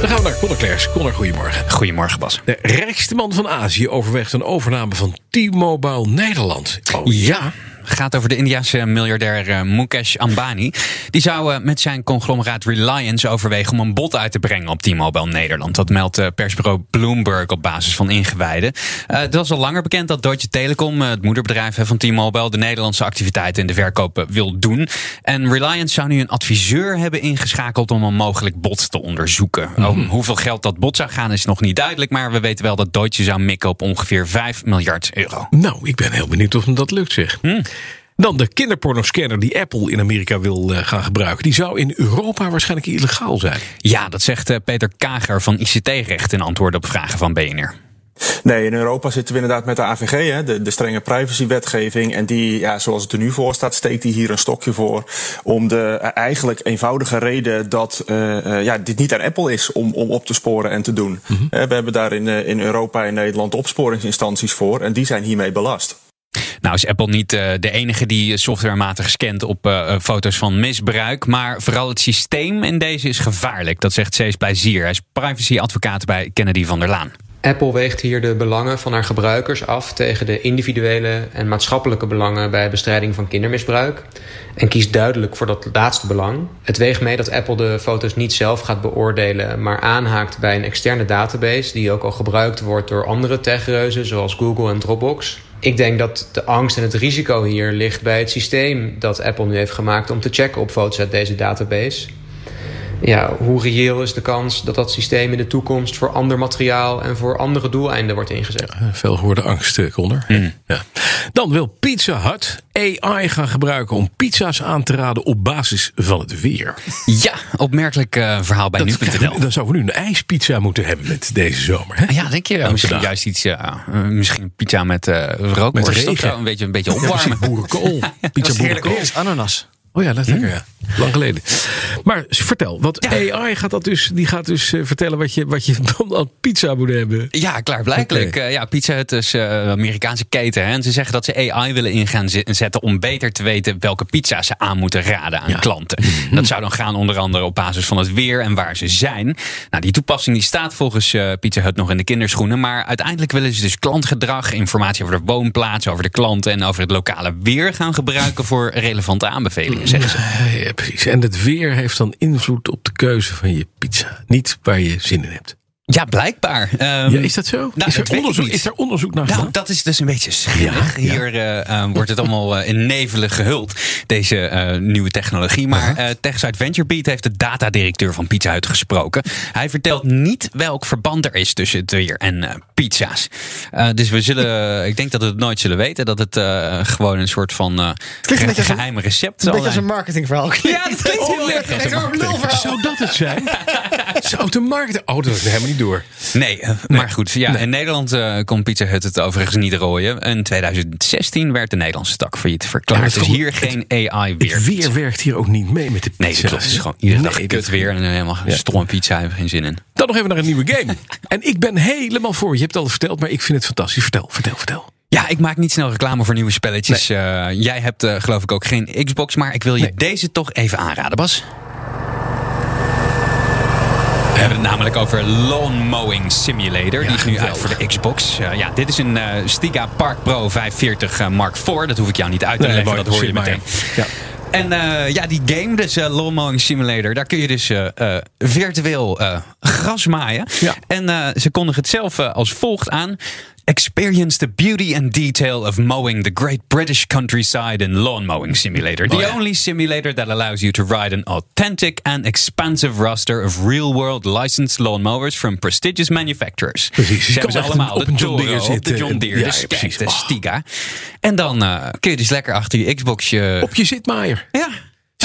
Dan gaan we naar Conor Klerks. Conor, goedemorgen. Goedemorgen, Bas. De rijkste man van Azië overweegt een overname van T-Mobile Nederland. Oh, ja gaat over de Indiase miljardair uh, Mukesh Ambani. Die zou uh, met zijn conglomeraat Reliance overwegen om een bod uit te brengen op T-Mobile Nederland. Dat meldt uh, persbureau Bloomberg op basis van ingewijden. het was al langer bekend dat Deutsche Telekom, het moederbedrijf van T-Mobile, de Nederlandse activiteiten in de verkopen wil doen. En Reliance zou nu een adviseur hebben ingeschakeld om een mogelijk bod te onderzoeken. Mm. Om hoeveel geld dat bod zou gaan is nog niet duidelijk, maar we weten wel dat Deutsche zou mikken op ongeveer 5 miljard euro. Nou, ik ben heel benieuwd of hem dat lukt, zeg. Mm. Dan de kinderpornoscanner die Apple in Amerika wil uh, gaan gebruiken. Die zou in Europa waarschijnlijk illegaal zijn. Ja, dat zegt uh, Peter Kager van ICT-recht in antwoord op vragen van BNR. Nee, in Europa zitten we inderdaad met de AVG, hè, de, de strenge privacywetgeving. En die, ja, zoals het er nu voor staat, steekt die hier een stokje voor. Om de uh, eigenlijk eenvoudige reden dat uh, ja, dit niet aan Apple is om, om op te sporen en te doen. Mm -hmm. we hebben daar in, in Europa en Nederland opsporingsinstanties voor. En die zijn hiermee belast. Nou is Apple niet uh, de enige die softwarematig scant op uh, foto's van misbruik. Maar vooral het systeem in deze is gevaarlijk. Dat zegt Cees Plezier. Hij is privacyadvocaat bij Kennedy van der Laan. Apple weegt hier de belangen van haar gebruikers af tegen de individuele en maatschappelijke belangen bij bestrijding van kindermisbruik. En kiest duidelijk voor dat laatste belang. Het weegt mee dat Apple de foto's niet zelf gaat beoordelen, maar aanhaakt bij een externe database die ook al gebruikt wordt door andere techreuzen zoals Google en Dropbox. Ik denk dat de angst en het risico hier ligt bij het systeem dat Apple nu heeft gemaakt om te checken op foto's uit deze database. Ja, hoe reëel is de kans dat dat systeem in de toekomst voor ander materiaal en voor andere doeleinden wordt ingezet? Ja, veel gehoorde angst, Connor. Mm. Ja. Dan wil Pizza Hut AI gaan gebruiken om pizza's aan te raden op basis van het weer. Ja, opmerkelijk uh, verhaal bij nu.nl. Dan zouden we nu een ijspizza moeten hebben met deze zomer. Hè? Ja, denk je? misschien juist iets, ja, uh, misschien pizza met uh, rookworst of zo. Een beetje, een beetje opwarmen. Ja, boerenkool. Pizza boerenkool. Ananas. Oh ja, dat is lekker, ja. Lang geleden. Maar vertel, wat AI gaat dat dus, die gaat dus uh, vertellen wat je, wat je dan pizza moet hebben. Ja, klaarblijkelijk. Okay. Uh, ja, Pizza Hut is uh, Amerikaanse keten. Hè? En ze zeggen dat ze AI willen in gaan zetten om beter te weten welke pizza ze aan moeten raden aan ja. klanten. -hmm. Dat zou dan gaan onder andere op basis van het weer en waar ze zijn. Nou, die toepassing die staat volgens Pizza Hut nog in de kinderschoenen. Maar uiteindelijk willen ze dus klantgedrag, informatie over de woonplaats, over de klanten en over het lokale weer gaan gebruiken voor relevante aanbevelingen, zeggen ze. Precies. En het weer heeft dan invloed op de keuze van je pizza. Niet waar je zin in hebt. Ja, blijkbaar. Um, ja, is dat zo? Nou, is, er onderzoek, is er onderzoek naar gedaan? Nou, dat is dus een beetje schillig. Ja, Hier ja. Uh, uh, wordt het allemaal uh, in nevelen gehuld, deze nieuwe technologie. Maar -huh. TechSite VentureBeat heeft de datadirecteur van Pizza Hut gesproken. Hij vertelt niet welk verband er is tussen het weer en pizza's. dus we zullen, ik denk dat we het nooit zullen weten. Dat het gewoon een soort van ge geheim recept is. Een beetje als een marketingverhaal. Ja, dat klinkt heel erg. Zou dat het zijn? Zou het een marketing... Oh, dat is helemaal niet door. Nee, nee. maar goed. Ja, nee. In Nederland uh, kon Pizza Hut het overigens niet rooien. In 2016 werd de Nederlandse tak failliet verklaard. Ja, dus hier geen AI weer. Het weer werkt hier ook niet mee met de pizza. Nee, dat is gewoon iedere dag nee, kut weer. En helemaal ja. stomme pizza, hebben geen zin in. Dan nog even naar een nieuwe game. en ik ben helemaal voor. Je hebt het al verteld, maar ik vind het fantastisch. Vertel, vertel, vertel. Ja, ik maak niet snel reclame voor nieuwe spelletjes. Nee. Uh, jij hebt uh, geloof ik ook geen Xbox, maar ik wil je nee. deze toch even aanraden, Bas. We hebben het namelijk over Lawn Mowing Simulator. Ja, die is nu uit voor de Xbox. Uh, ja, dit is een uh, Stiga Park Pro 540 uh, Mark IV. Dat hoef ik jou niet uit te nee, leggen, dat hoor je meteen. Ja. En ja, die game, dus Lawn Mowing Simulator, daar kun je dus virtueel gras maaien. Ja. En ze kondigen het zelf als volgt aan. Experience the beauty and detail of mowing the great British countryside in Lawn Mowing Simulator. The oh, only simulator that allows you to ride an authentic and expansive roster of real-world licensed lawnmowers from prestigious manufacturers. Precies. Ze hebben ze allemaal. Op de een John Deere zitten. De John Deere, ja, de, Skag, de Stiga. En dan uh, kun je dus lekker achter je Xboxje... Op je zitmaaier. Ja.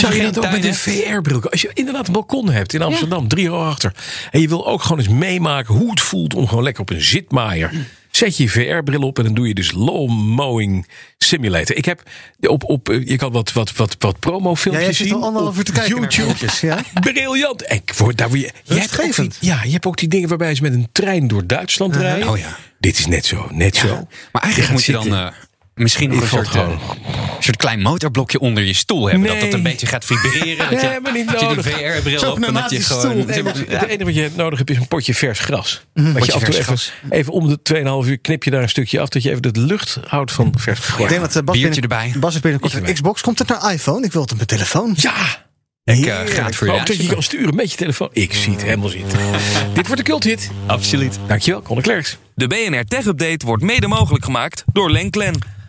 Zou je dat ook met een VR-bril? Als je inderdaad een balkon hebt in Amsterdam, ja. drie jaar achter. En je wil ook gewoon eens meemaken hoe het voelt om gewoon lekker op een zitmaaier Zet je VR-bril op en dan doe je dus lawn mowing simulator. Ik heb op, op je kan wat, wat, wat, wat promo-filmpjes ja, zien. zit al anderhalf uur te kijken YouTube. ja? Briljant. Ik word daar weer. Je hebt ook die, ja, je hebt ook die dingen waarbij ze met een trein door Duitsland Uh-huh. rijden. Oh ja. Dit is net zo, net zo. Maar eigenlijk moet je dan. Misschien nog een soort, gewoon- eh, soort klein motorblokje onder je stoel hebben. Dat Nee. dat een beetje gaat vibreren. Dat je, Nee, maar niet dat je de nodig. VR-bril op en dat je gewoon... stoel. Nee, maar Ja. Het enige wat je nodig hebt is een potje vers gras. Dat je af en toe vers even, even om de 2,5 uur knip je daar een stukje af. Dat je even de lucht houdt van vers gras. Ik denk dat eh, Bas, binnen, erbij. Bas is binnenkort een Xbox. Komt het naar iPhone? Ik wil het op mijn telefoon. Ja! Ik eh, ga het voor je ook dat je kan sturen met je telefoon. Ik zie het helemaal zitten. Dit wordt een culthit. Absoluut. Dankjewel, Conor Klerks. De BNR Tech Update wordt mede mogelijk gemaakt door Lenklen.